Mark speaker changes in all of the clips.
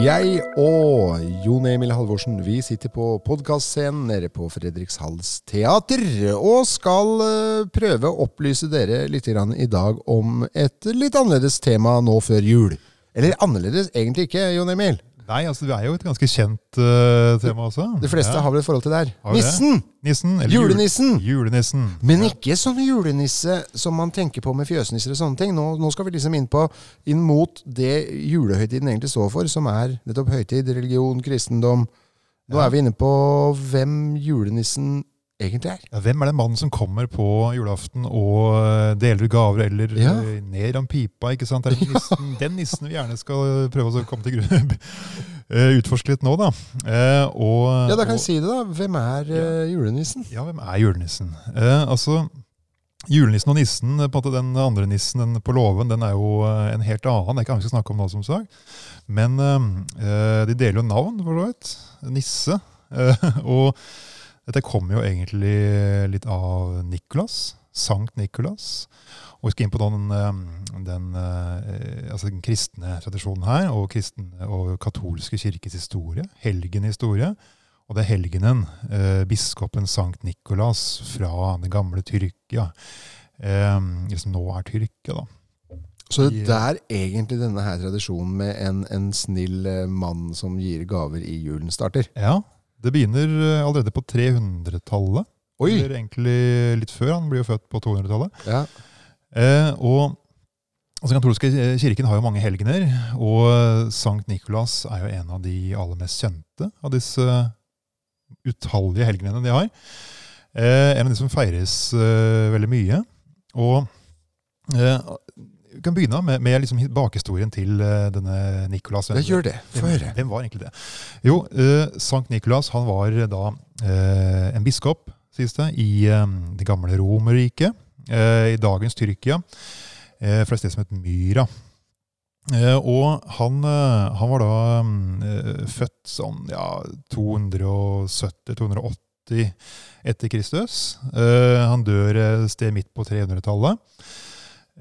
Speaker 1: Jeg og Jon Emil Halvorsen vi sitter på podkastscenen nede på Fredrikshalds teater og skal eh, prøve å opplyse dere litt i dag om et litt annerledes tema nå før jul. Eller annerledes egentlig ikke, Jon Emil.
Speaker 2: Nei, altså det er jo et ganske kjent uh, tema også.
Speaker 1: De fleste
Speaker 2: Ja.
Speaker 1: har vel et forhold til det her. Nissen!
Speaker 2: Nissen. eller
Speaker 1: Julenissen!
Speaker 2: Julenissen.
Speaker 1: Men ikke sånn julenisse som man tenker på med fjøsnisser og sånne ting. Nå, nå skal vi liksom inn på inn mot det julehøytiden egentlig står for, som er nettopp høytid, religion, kristendom. Nå
Speaker 2: Ja.
Speaker 1: er vi inne på hvem julenissen egentlig er.
Speaker 2: Ja, hvem er den mannen som kommer på julaften og eh, deler ut gaver eller
Speaker 1: Ja.
Speaker 2: eh, ned om pipa? ikke sant? Det er nissen, den nissen vi gjerne skal prøve å komme til grunn. eh, Utforske litt nå, da. Og,
Speaker 1: Ja, da kan
Speaker 2: og-
Speaker 1: jeg si det, da. Hvem er ja. julenissen?
Speaker 2: Ja, hvem er julenissen? Eh, altså, Julenissen og nissen, på en måte den andre nissen den på låven, den er jo en helt annen. Det er ikke han vi skal snakke om nå, som sagt. Men eh, de deler jo navn, for så vidt. Nisse. Eh, og dette kommer jo egentlig litt av Nikolas. Sankt Nikolas. Og vi skal inn på den, eh, den, eh, altså den kristne tradisjonen her, og kristen og katolske kirkes historie. Helgenhistorie. Og det er helgenen, eh, biskopen Sankt Nikolas fra det gamle Tyrkia. Eh, som nå er Tyrkia, da.
Speaker 1: Så det er egentlig denne her tradisjonen med en, en snill eh, mann som gir gaver i julen, starter.
Speaker 2: Ja, det begynner eh, allerede på 300-tallet.
Speaker 1: Oi!
Speaker 2: Eller egentlig litt før. Han blir jo født på 200-tallet.
Speaker 1: Ja.
Speaker 2: Eh, og altså, katolske kirken har jo mange helgener, og Sankt Nikolas er jo en av de aller mest kjente av disse utallige helgenene de har. Eh, en av de som feires eh, veldig mye. Og eh, vi kan begynne med, med liksom bakhistorien til eh, denne Nikolas.
Speaker 1: Ja, gjør det. Få
Speaker 2: Hvem,
Speaker 1: høre.
Speaker 2: hvem var egentlig det? Jo, uh, Sankt Nikolas han var da uh, en biskop, sies det, i uh, det gamle Romerriket. Eh, I dagens Tyrkia. Eh, fra et sted som het Myra. Eh, og han, eh, han var da eh, født sånn ja, 270-280 etter Kristus. Eh, han dør et sted midt på 300-tallet.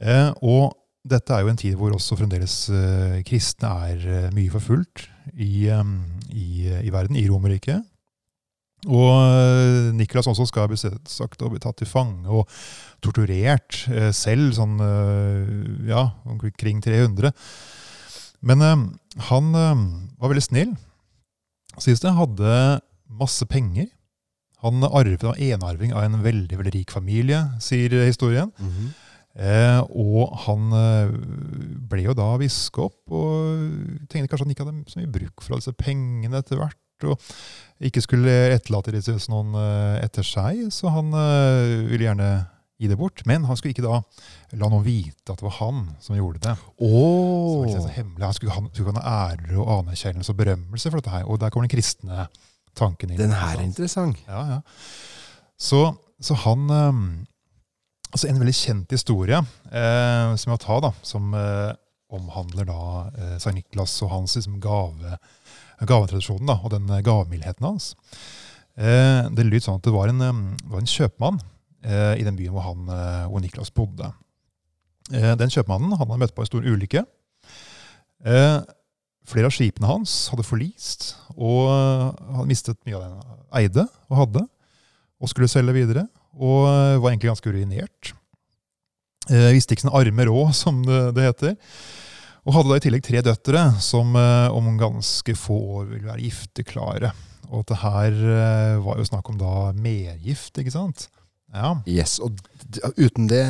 Speaker 2: Eh, og dette er jo en tid hvor også fremdeles uh, kristne er uh, mye forfulgt i, um, i, i verden, i Romerriket. Og Niklas også skal bli sagt bli tatt til fange og torturert selv, sånn ja, omkring 300. Men eh, han eh, var veldig snill, sies det. Hadde masse penger. Han arvet en enarving av en veldig veldig rik familie, sier historien.
Speaker 1: Mhm.
Speaker 2: Eh, og han eh, ble jo da biskop, og tenkte kanskje at han ikke hadde så mye bruk for alle disse pengene etter hvert. Og ikke skulle etterlate disse noen eh, etter seg, så han eh, ville gjerne gi det bort. Men han skulle ikke da la noen vite at det var han som gjorde det. Så det så hemmelig. Han skulle, han skulle ha ære og anerkjennelse og berømmelse for dette her. Og der kommer den kristne tanken inn.
Speaker 1: Den her er interessant.
Speaker 2: Ja, ja. Så, så han eh, Altså En veldig kjent historie eh, som jeg tar, da, som eh, omhandler da eh, Sankt Niklas og hans liksom, gave, gavetradisjonen da, og den eh, gavmildheten hans. Eh, det lyder sånn at det var en, eh, det var en kjøpmann i den byen hvor, han, hvor Niklas bodde. Den kjøpmannen han hadde møtt på en stor ulykke. Flere av skipene hans hadde forlist, og hadde mistet mye av det han eide og hadde, og skulle selge videre. Og eh, var egentlig ganske urinert. Eh, visste ikke sine armer òg, som det, det heter. Og hadde da i tillegg tre døtre som eh, om ganske få år ville være gifteklare. Og det her eh, var jo snakk om da mergift, ikke sant? Ja,
Speaker 1: Yes, og uten det,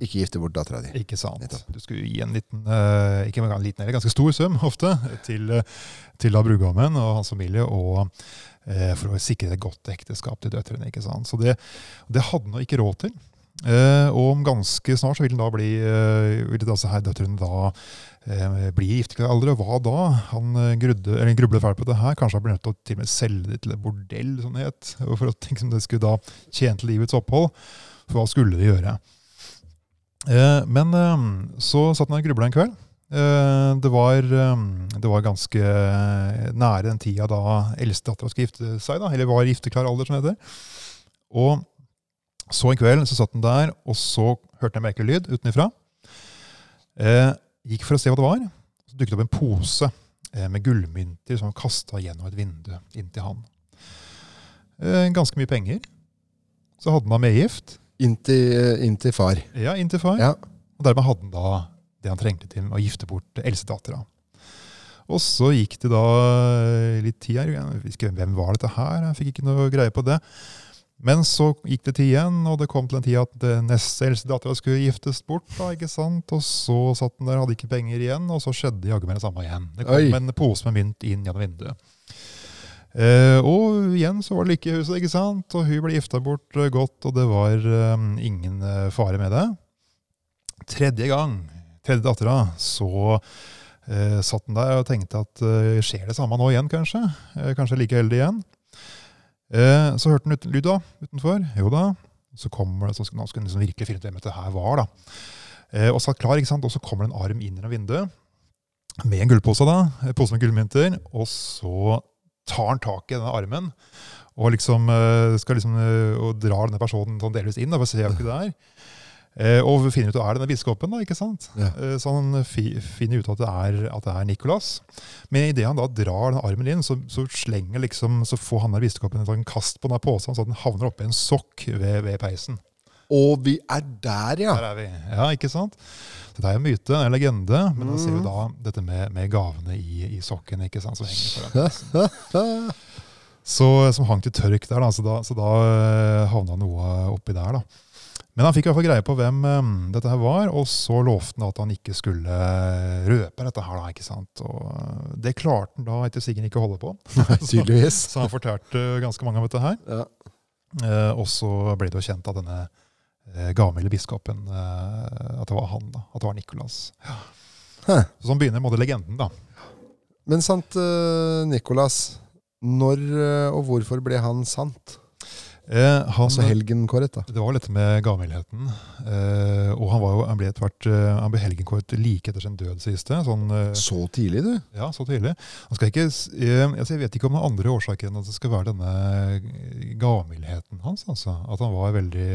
Speaker 1: ikke gifte bort dattera di.
Speaker 2: ikke sant.
Speaker 1: Nettopp.
Speaker 2: Du skulle gi en liten, ikke en liten, eller ganske stor sum ofte, til, til da brudgommen og hans familie, og for å sikre et godt ekteskap til døtrene. ikke sant? Så det, det hadde han ikke råd til. Eh, og om ganske snart så vil, da bli, eh, vil disse her døtrene da eh, bli i gifteklar alder. Og hva da? Han eh, grudde, eller grublet fælt på det her. Kanskje han ble nødt til å til og med selge det til et bordell, som het. For å tenke som det skulle da tjene til livets opphold. For hva skulle de gjøre? Eh, men eh, så satt han og grubla en kveld. Eh, det, var, eh, det var ganske nære den tida da eldstedattera skulle gifte seg, da, eller var i gifteklar alder, som det heter. Og så en kveld så satt han der, og så hørte han en merkelig lyd utenfra. Eh, gikk for å se hva det var. Så dukket det opp en pose eh, med gullmynter som var kasta gjennom et vindu inn til han. Eh, ganske mye penger. Så hadde han da medgift.
Speaker 1: Inntil, inntil far.
Speaker 2: Ja, inn til far.
Speaker 1: Ja.
Speaker 2: Og dermed hadde han da det han trengte til å gifte bort eldstedattera. Og så gikk det da eh, litt tid her. Hvem var dette her? Jeg fikk ikke noe greie på det. Men så gikk det tid igjen, og det kom til en tid at neste eldste dattera skulle giftes bort. da, ikke sant? Og så satt den der, hadde ikke penger igjen, og så skjedde jaggu meg det samme igjen. Det kom
Speaker 1: Oi.
Speaker 2: en pose med mynt inn gjennom vinduet. Eh, og igjen så var det lykke i huset, ikke sant? Og hun ble gifta bort godt, og det var eh, ingen eh, fare med det. Tredje gang, tredje dattera, så eh, satt den der og tenkte at eh, skjer det samme nå igjen, kanskje? Eh, kanskje like heldig igjen? Eh, så hørte han ut, lyd da, utenfor. Jo da. Så kommer det, så skulle, han liksom virkelig finne ut hvem dette her var. da. Eh, og satt klar, ikke sant? Og så kommer det en arm inn gjennom vinduet med en gullpose, da, en pose med gullmynter. Og så tar han tak i denne armen og liksom eh, skal liksom eh, og drar denne personen sånn delvis inn da, for å se hvem det er. Eh, og finner ut at det er denne biskopen, da, ikke sant?
Speaker 1: Ja.
Speaker 2: Eh, så han finner ut at det er, at det er Nikolas. Men idet han da drar den armen inn, så, så slenger liksom, så får han der biskopen en kast på den der posen, så den havner oppi en sokk ved, ved peisen.
Speaker 1: Og vi er der, ja!
Speaker 2: Der er vi. Ja, ikke sant? Så det er jo en myte, en legende, men da ser vi
Speaker 1: Mm.
Speaker 2: da dette med, med gavene i, i sokken, ikke sant, som henger foran. Så, som hang til tørk der, da, så da, så da eh, havna noe oppi der. da. Men han fikk i hvert fall greie på hvem eh, dette her var, og så lovte han at han ikke skulle eh, røpe dette her. da, ikke sant? Og eh, Det klarte han da etter sigende ikke å holde på.
Speaker 1: Nei, tydeligvis.
Speaker 2: Så han fortalte ganske mange om dette her.
Speaker 1: Ja.
Speaker 2: Eh, og så ble det jo kjent av denne eh, gavmilde biskopen eh, At det var han, da. At det var Nikolas. Ja. Sånn begynner måte legenden, da.
Speaker 1: Men sant, Nikolas. Når og hvorfor ble han sant?
Speaker 2: Eh, han,
Speaker 1: Altså helgenkåret, da.
Speaker 2: det var litt dette med gavmildheten. Eh, og han, var jo, han ble etter hvert eh, han ble helgenkåret like etter sin død siste. Sånn, eh,
Speaker 1: Så tidlig, du.
Speaker 2: ja, så tidlig. Ikke, eh, altså jeg vet ikke om det er andre årsaker enn at det skal være denne eh, gavmildheten hans. Altså. At han var veldig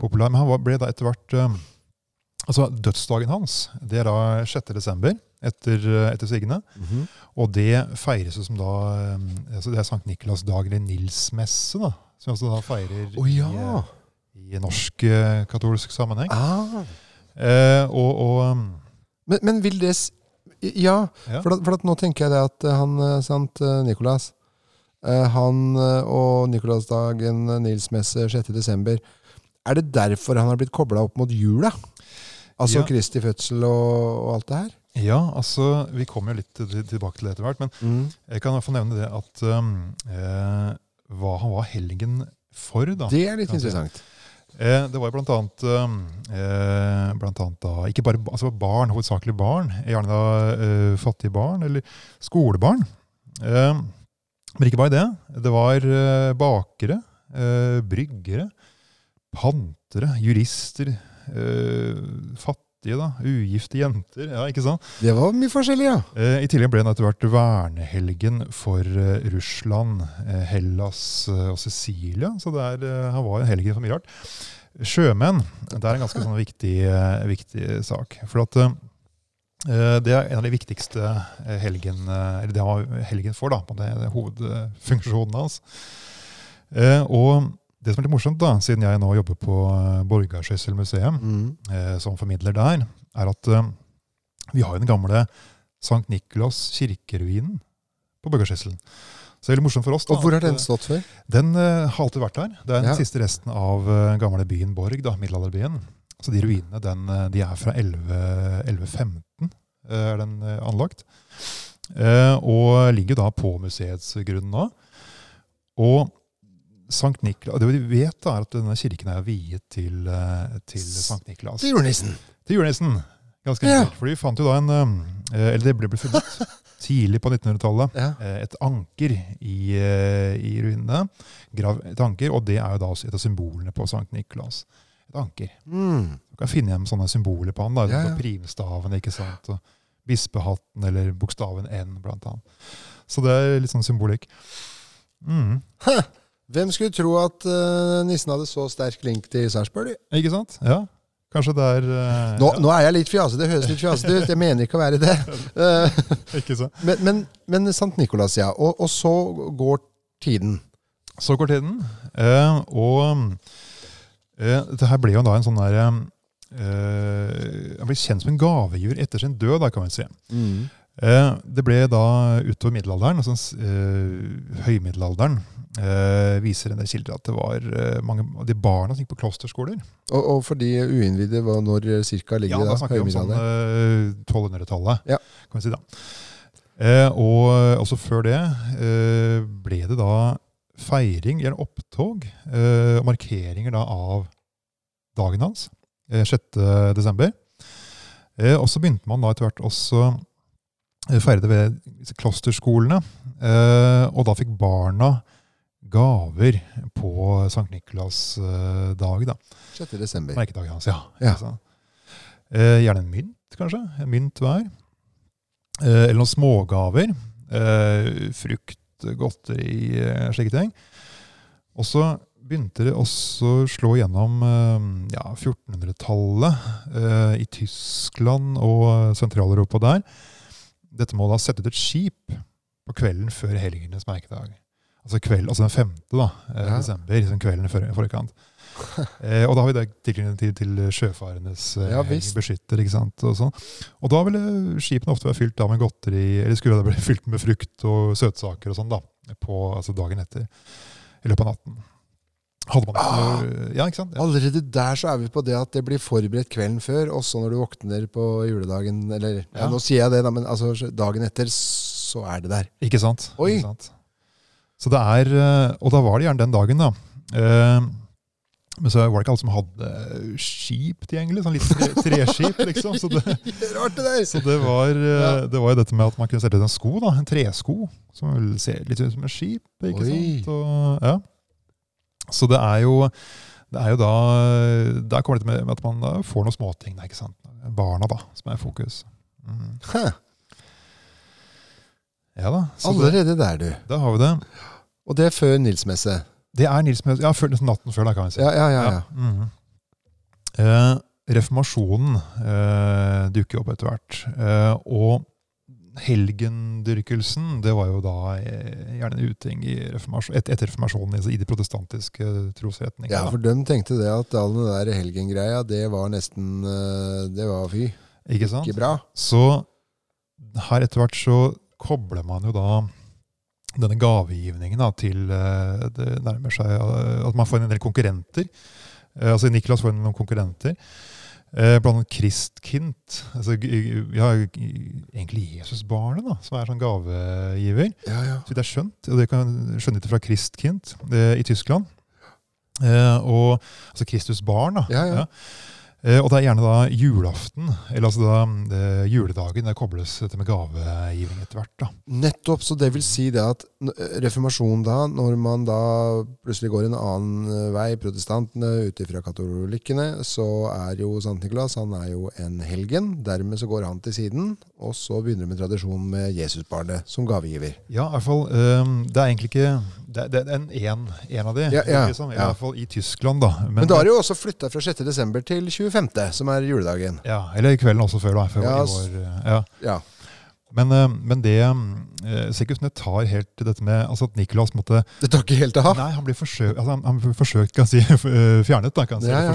Speaker 2: populær. Men han var, ble da etter hvert Altså, Dødsdagen hans det er da 6. desember etter, etter sigende.
Speaker 1: -hmm.
Speaker 2: Og det feires jo som da altså Det er Sankt Nikolas dag, eller Nilsmesse, da. Som også da feirer
Speaker 1: oh, ja!
Speaker 2: i, eh, i norsk eh, katolsk sammenheng.
Speaker 1: Ah.
Speaker 2: Eh, og, og um,
Speaker 1: Men, men vil det Ja,
Speaker 2: ja.
Speaker 1: for, at, for at nå tenker jeg det at eh, han, sant, Nikolas Han og Nikolasdagen, Nils Messe 6. desember Er det derfor han har blitt kobla opp mot jula? Altså
Speaker 2: Ja.
Speaker 1: Kristi fødsel og, og alt det her?
Speaker 2: ja, altså Vi kommer jo litt tilbake til det etter hvert. Men jeg kan i hvert fall nevne det at um, eh, hva han var helgen for, da.
Speaker 1: Det er litt interessant.
Speaker 2: Eh, det var blant annet, um, eh, blant annet da, ikke bare altså barn, hovedsakelig barn. Gjerne da eh, fattige barn, eller skolebarn. Eh, men ikke bare det. Det var eh, bakere, eh, bryggere, pantere, jurister, eh, fattige, da, ugifte jenter. Ja, ikke sant?
Speaker 1: Det var mye forskjellig, ja.
Speaker 2: Eh, I tillegg ble den etter hvert vernehelgen for eh, Russland, eh, Hellas eh, og Sicilia. Så det er, eh, han var en helgen for mye rart. Sjømenn, det er en ganske sånn viktig, eh, viktig sak. For at eh, det er en av de viktigste helgen, eller det han var helgen for, da, på det, det hovedfunksjonen hans. Eh, og det som er litt morsomt, da, siden jeg nå jobber på eh, museum,
Speaker 1: Mm.
Speaker 2: eh, som formidler der, er at eh, vi har jo den gamle Sankt Nikolas kirkeruinen på Borgarskjesselen. Så det er morsomt for oss. Da,
Speaker 1: Og hvor har den
Speaker 2: eh,
Speaker 1: stått før?
Speaker 2: Den eh, har alltid vært der. Det er den
Speaker 1: Ja.
Speaker 2: siste resten av uh, gamle byen Borg, da, middelalderbyen. Så de ruinene den, eh, de er fra 11, 1115, eh, er den eh, anlagt. Eh, og ligger da på museets grunn nå. Og Sankt Niklas, det vi vet da er at denne kirken er viet til, eh, til Sankt Niklas.
Speaker 1: Til julenissen.
Speaker 2: Til julenissen. Ganske
Speaker 1: Ja.
Speaker 2: enkelt. For vi fant jo da en eh, Eller det ble funnet tidlig på 1900-tallet.
Speaker 1: Ja.
Speaker 2: eh, Et anker i, eh, i ruinene. Et anker, Og det er jo da også et av symbolene på Sankt Niklas. Et anker.
Speaker 1: Mm.
Speaker 2: Du kan finne igjen sånne symboler på han. da,
Speaker 1: Ja, ja.
Speaker 2: Primstaven, ikke sant? Og bispehatten eller bokstaven N, blant annet. Så det er litt sånn symbolikk. Mm.
Speaker 1: Hvem skulle tro at uh, nissen hadde så sterk link til Sarpsborg?
Speaker 2: Ikke sant? Ja. Kanskje det er uh,
Speaker 1: Nå, nå er jeg litt fjasete, det høres litt fjasete ut. Jeg mener ikke å være det.
Speaker 2: Uh, Ikke sant?
Speaker 1: Men, men, men Sankt Nikolas, ja. Og, og så går tiden.
Speaker 2: Så går tiden, eh, og dette her ble jo da en sånn der eh, Han ble kjent som en gavegiver etter sin død, da, kan vi si. Mm. det ble da utover middelalderen, altså eh, høymiddelalderen, eh, viser en del kilder at det var uh, mange av de barna som gikk på klosterskoler.
Speaker 1: Og, og for de uinnvidde, når cirka ligger
Speaker 2: Ja,
Speaker 1: det
Speaker 2: da
Speaker 1: da?
Speaker 2: snakker vi om sånn eh, 1200-tallet,
Speaker 1: Ja.
Speaker 2: kan vi si da. Eh, og også før det eh, ble det da feiring, eller opptog, eh, og markeringer da av dagen hans, eh, 6. desember. Eh, og så begynte man da etter hvert også eh, feire det ved klosterskolene, eh, og da fikk barna gaver på Sankt Nikolas eh, dag da.
Speaker 1: 6. desember.
Speaker 2: Merkedagen hans, ja.
Speaker 1: Ja.
Speaker 2: Eh, gjerne en mynt, kanskje. En mynt hver. Eh, eller noen smågaver. Eh, frukt, godteri, eh, slike ting. Og så begynte det også å slå gjennom eh, ja, 1400-tallet eh, i Tyskland og Sentral-Europa der. Dette må da sette ut et skip på kvelden før helgenes merkedag. Altså, kveld, altså den femte da, eh,
Speaker 1: Ja.
Speaker 2: desember, liksom kvelden før forkant. Eh, og da har vi det tilknytning til, til sjøfarendes eh,
Speaker 1: Ja,
Speaker 2: beskytter. ikke sant? Og, sånn. og da ville skipene ofte være fylt da med godteri, eller skulle det bli fylt med frukt og søtsaker og sånn da, på altså dagen etter. I løpet av natten. Hadde man ikke
Speaker 1: Ah.
Speaker 2: noe Ja, ikke sant? Ja.
Speaker 1: Allerede der så er vi på det at det blir forberedt kvelden før, også når du våkner på juledagen. Eller ja.
Speaker 2: Ja.
Speaker 1: nå sier jeg det, da, men altså, dagen etter så er det der.
Speaker 2: Ikke sant?
Speaker 1: Oi.
Speaker 2: Ikke sant? Så det er, eh, Og da var det gjerne den dagen, da. Eh, Men så var det ikke alle som hadde skip tilgjengelig. Sånn litt tre, treskip, liksom. Så det,
Speaker 1: Rart det der!
Speaker 2: så det var, eh, det var jo dette med at man kunne sette ut en sko, da. En tresko. Som ser litt ut som et skip. ikke
Speaker 1: Oi.
Speaker 2: sant? Og, ja. Så det er jo det er jo da Der kommer det med at man får noen småting. ikke sant? Barna, da, som er fokus. Mm. Ja da. Så det,
Speaker 1: allerede der, du.
Speaker 2: da har vi det.
Speaker 1: Og det er før Nilsmesse.
Speaker 2: Det er Nils-messe. ja, før, nesten natten før, da, kan vi si.
Speaker 1: Ja, ja, ja. ja.
Speaker 2: Mhm. eh, reformasjonen eh, dukker opp etter hvert. Eh, og helgendyrkelsen, det var jo da eh, gjerne en uting i reformasjon, et, etter reformasjonen i, i de protestantiske trosretningene.
Speaker 1: Ja, for de tenkte det at all den der helgengreia, det var nesten eh, Det var fy.
Speaker 2: Ikke sant?
Speaker 1: Ikke bra.
Speaker 2: Så her etter hvert så kobler man jo da denne gavegivningen da, til eh, det nærmer seg eh, at man får en del konkurrenter. Eh, altså Niklas får noen konkurrenter. Blant annet Kristkind. Altså, vi har egentlig Jesusbarnet, da, som er sånn gavegiver.
Speaker 1: Ja, ja.
Speaker 2: Så det er skjønt, og det kan skjønne det fra Kristkind i Tyskland. Og, altså Kristus barn, da.
Speaker 1: Ja, ja.
Speaker 2: Eh, og det er gjerne da julaften, eller altså da det, juledagen, det kobles dette med gavegivning etter hvert. da.
Speaker 1: Nettopp. Så det vil si det at n- reformasjonen da, når man da plutselig går en annen eh, vei, protestantene ut ifra katolikkene, så er jo Sankt Nikolas han er jo en helgen. Dermed så går han til siden, og så begynner det med tradisjonen med Jesusbarnet som gavegiver.
Speaker 2: Ja, i hvert fall, eh, Det er egentlig ikke Det, det er en, en, en av de,
Speaker 1: Ja, ja,
Speaker 2: liksom, i
Speaker 1: ja.
Speaker 2: hvert fall i Tyskland. da.
Speaker 1: Men, da er det jo også flytta fra 6. desember til 25., som er juledagen.
Speaker 2: ja, Eller kvelden også før, da. Før
Speaker 1: Ja,
Speaker 2: i vår, eh, ja.
Speaker 1: Ja.
Speaker 2: Men, eh, men det eh, det tar helt til dette med altså at Nicolas måtte
Speaker 1: Det tar ikke helt av.
Speaker 2: Nei, han blir forsøkt, altså, han, han blir forsøkt kan jeg si, fjernet. Da, kan jeg si,
Speaker 1: Ja, ja.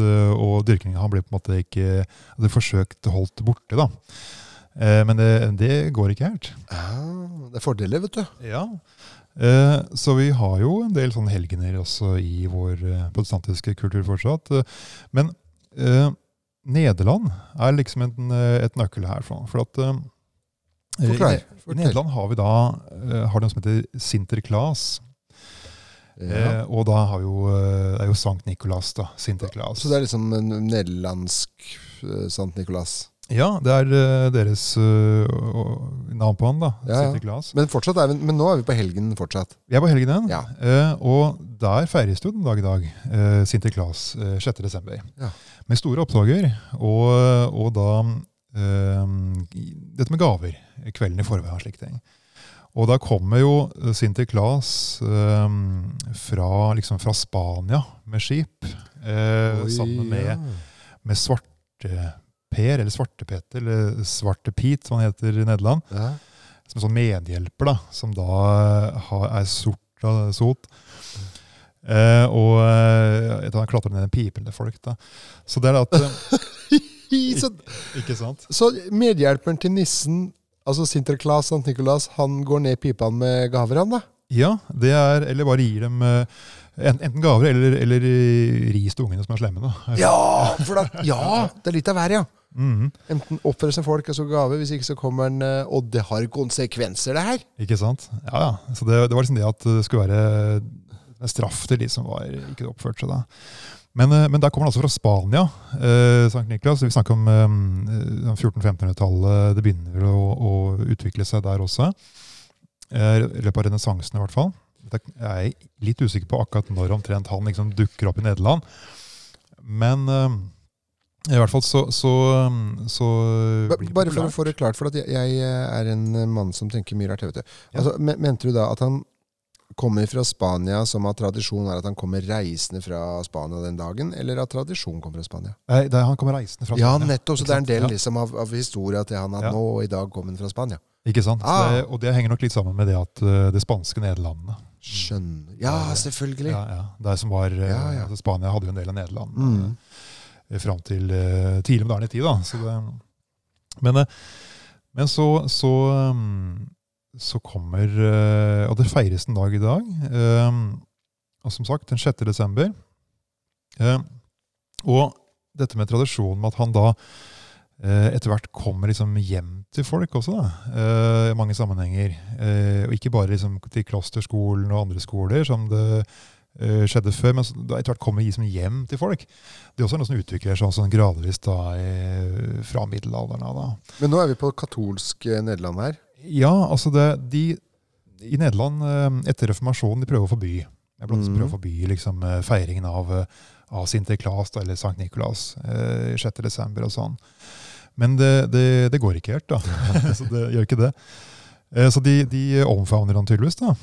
Speaker 2: eh, Og dyrkningen han blir på en måte ikke altså, forsøkt holdt borte. da. Men det, det går ikke helt.
Speaker 1: Ja, det er fordeler, vet du.
Speaker 2: Ja. Eh, Så vi har jo en del sånne helgener også i vår eh, protestantiske kultur fortsatt. Eh, Men eh, Nederland er liksom en, eh, et nøkkel her. For, for at eh,
Speaker 1: Forklar.
Speaker 2: I, Nederland har vi da eh, har noe som heter Sinterklaas.
Speaker 1: Ja.
Speaker 2: Eh, og da har jo, det er jo Sankt Nikolas, da. Sinterklaas.
Speaker 1: Så det er liksom en nederlandsk Sankt Nikolas.
Speaker 2: Ja, det er eh, deres uh, navn på han, da.
Speaker 1: Ja, ja. Men, fortsatt er vi, men nå er vi på helgen fortsatt.
Speaker 2: Vi er på helgenen,
Speaker 1: Ja.
Speaker 2: Uh, og der feires det jo den dag i dag. Uh, Sinterklaas uh, 6. desember.
Speaker 1: Ja.
Speaker 2: Med store oppdager, og, og da dette med gaver. Kvelden i forveien og slike ting. Og da kommer jo Sinterklaas eh, fra, liksom fra Spania med skip. Oi, sammen med med Svarte-Per, eller Svarte-Peter, eller Svarte-Pete, som han heter i Nederland.
Speaker 1: Ja.
Speaker 2: Som en sånn medhjelper, da, som da har, er sort av sot. Eh, og eh, han klatrer ned en pipe til folk. da. Så det er at eh,
Speaker 1: Så,
Speaker 2: Ikke sant?
Speaker 1: så medhjelperen til nissen, altså Sinterklas St. Nikolas, han går ned pipene med gaver, han da?
Speaker 2: Ja, det er Eller bare gir dem eh, enten gaver eller, eller eh, ris til ungene som er slemme. da.
Speaker 1: Ja, da, ja, det er litt av hver, ja.
Speaker 2: Mhm,
Speaker 1: Enten oppfører seg folk og så gave, hvis ikke så kommer han eh, Og det har konsekvenser, det her.
Speaker 2: Ikke sant? Ja, ja. Så det, det var liksom det at det skulle være en straff til de som var, ikke oppførte seg da. Men, eh, men der kommer han altså fra Spania, eh, Sankt Niklas. Vi snakker om eh, 1400-1500-tallet. Det begynner vel å, å utvikle seg der også. Eh, I løpet av renessansen i hvert fall. Jeg er litt usikker på akkurat når omtrent han liksom dukker opp i Nederland. Men eh, i hvert fall så, så, så
Speaker 1: Ba- Bare for å få det klart, for at jeg, jeg er en mann som tenker mye rart. vet du.
Speaker 2: Ja.
Speaker 1: Altså, Mente du da at han kommer fra Spania, som av tradisjon er at han kommer reisende fra Spania den dagen, eller at tradisjon kommer fra Spania?
Speaker 2: Nei, det er, han kommer reisende fra Spania.
Speaker 1: Ja, nettopp. Så det er en del liksom, av, av historia til han at
Speaker 2: Ja.
Speaker 1: nå i dag kommer han fra Spania.
Speaker 2: Ikke sant?
Speaker 1: Ah.
Speaker 2: Det, og det henger nok litt sammen med det at eh, det spanske Nederlandene
Speaker 1: Skjønner. Ja, selvfølgelig.
Speaker 2: ja, ja, Det som var, eh, altså Spania hadde jo en del av Nederland
Speaker 1: Mm.
Speaker 2: Eh, fram til eh, tidlig moderne tid. da. Så det, men, eh, men så, så, um, så kommer Og det feires en dag i dag. og som sagt, den 6. desember. Og dette med tradisjonen med at han da etter hvert kommer liksom hjem til folk også, da, i mange sammenhenger. Og ikke bare liksom til klosterskolen og andre skoler, som det eh, skjedde før, men så- etter hvert kommer liksom hjem til folk. Det er også noe som utvikler seg sånn gradvis da, i, fra middelalderen av. da.
Speaker 1: Men nå er vi på katolsk eh, Nederland her.
Speaker 2: Ja, altså det, de I Nederland, eh, etter reformasjonen, de prøver å forby jeg blant annet
Speaker 1: Mhm.
Speaker 2: prøver å forby liksom, eh, feiringen av, eh, av Sinterklas eller Sankt Nikolas eh, 6. desember og sånn. Men det, det, det går ikke helt, da. så det gjør ikke det. Eh, så de, de omfavner han tydeligvis, da.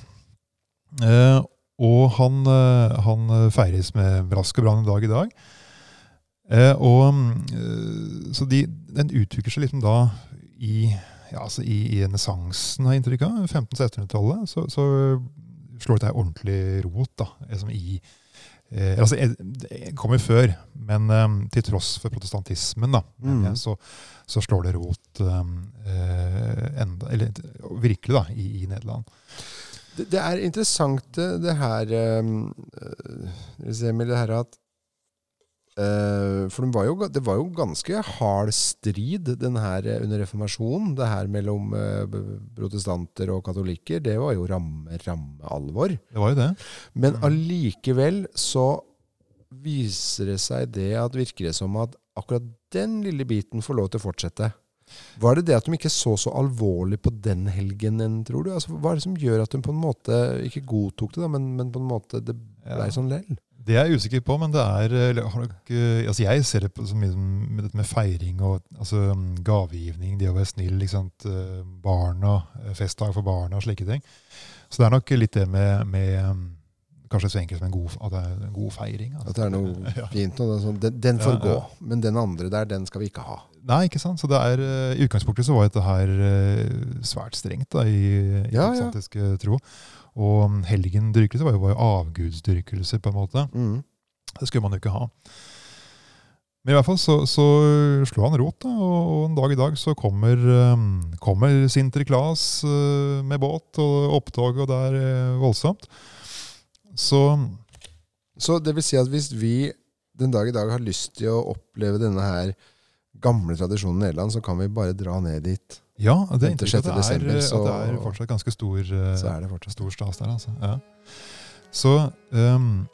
Speaker 2: Eh, og han, eh, han feires med brask og brann en dag i dag. Eh, og, eh, så de, den utvikler seg liksom da i ja, altså i, i renessansen, har jeg inntrykk av. 1500-1600-tallet. Så, så slår dette her ordentlig rot. da, liksom i eh, altså, eh, Det kommer før, men eh, til tross for protestantismen, da,
Speaker 1: Mm.
Speaker 2: så, så slår det rot eh, enda, eller, virkelig da, i.
Speaker 1: Det, det er interessant det her um, eh, Emil, det her at eh, For det var, jo, det var jo ganske hard strid den her eh, under reformasjonen. Det her mellom protestanter og katolikker. Det var jo ramme, ramme alvor.
Speaker 2: Det var jo det.
Speaker 1: Men
Speaker 2: Mm.
Speaker 1: allikevel så viser det seg det at virker det som at akkurat den lille biten får lov til å fortsette. Var det det at de ikke så så alvorlig på den helgen, enn, tror du? Altså, hva er det som gjør at hun på en måte ikke godtok det, da, men, men på en måte det ble
Speaker 2: Ja.
Speaker 1: sånn lell?
Speaker 2: Det er jeg usikker på, men det er har nok, eh, altså Jeg ser det på, som med med feiring og altså, mm, gavegivning, det å være snill, eh, barna, eh, festdag for barna og slike ting. Så det er nok litt det med, med mm, Kanskje så enkelt som en god, at det er en god feiring. altså.
Speaker 1: At det er noe fint og det er sånn, den, den får
Speaker 2: Ja, ja.
Speaker 1: gå, men den andre der, den skal vi ikke ha.
Speaker 2: Nei, ikke sant? Så det er, eh, I utgangspunktet så var dette her eh, svært strengt da, i, i
Speaker 1: Ja, ja.
Speaker 2: eh, tro. Og mm, helgendyrkelse var jo, var jo avgudsdyrkelse, på en måte.
Speaker 1: Mm.
Speaker 2: Det skulle man jo ikke ha. Men i hvert fall så, så slo han rot, da, og, og en dag i dag så kommer, um, kommer Sinterklas uh, med båt og opptog, og det er uh, voldsomt. Så
Speaker 1: Så det vil si at hvis vi den dag i dag har lyst til å oppleve denne her gamle tradisjonen i Nederland, så kan vi bare dra ned dit.
Speaker 2: ja, det er
Speaker 1: 5.
Speaker 2: inntrykk at det er,
Speaker 1: desember, så-
Speaker 2: at det er fortsatt ganske stor,
Speaker 1: Så det fortsatt.
Speaker 2: stor stas der, altså. Ja. Så um,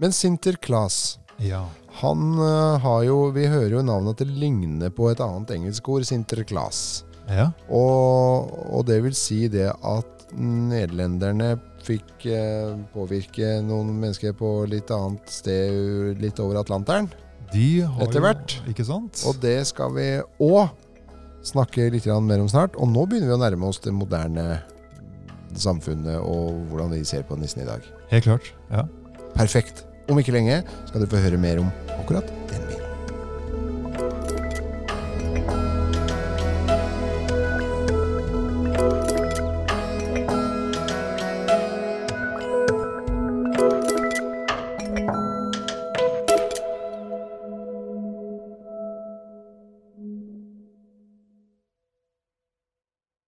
Speaker 1: Men Sinterklas,
Speaker 2: ja.
Speaker 1: han uh, har jo Vi hører jo navnet at det ligner på et annet engelsk ord, Sinterklas.
Speaker 2: ja.
Speaker 1: Og, og det vil si det at nederlenderne fikk eh, påvirke noen mennesker på litt annet sted litt over Atlanteren.
Speaker 2: De har
Speaker 1: Etter hvert.
Speaker 2: Ikke sant?
Speaker 1: Og det skal vi òg snakke litt mer om snart. Og nå begynner vi å nærme oss det moderne samfunnet og hvordan vi ser på nissen i dag.
Speaker 2: Helt klart. ja.
Speaker 1: Perfekt. Om ikke lenge skal dere få høre mer om akkurat den biten.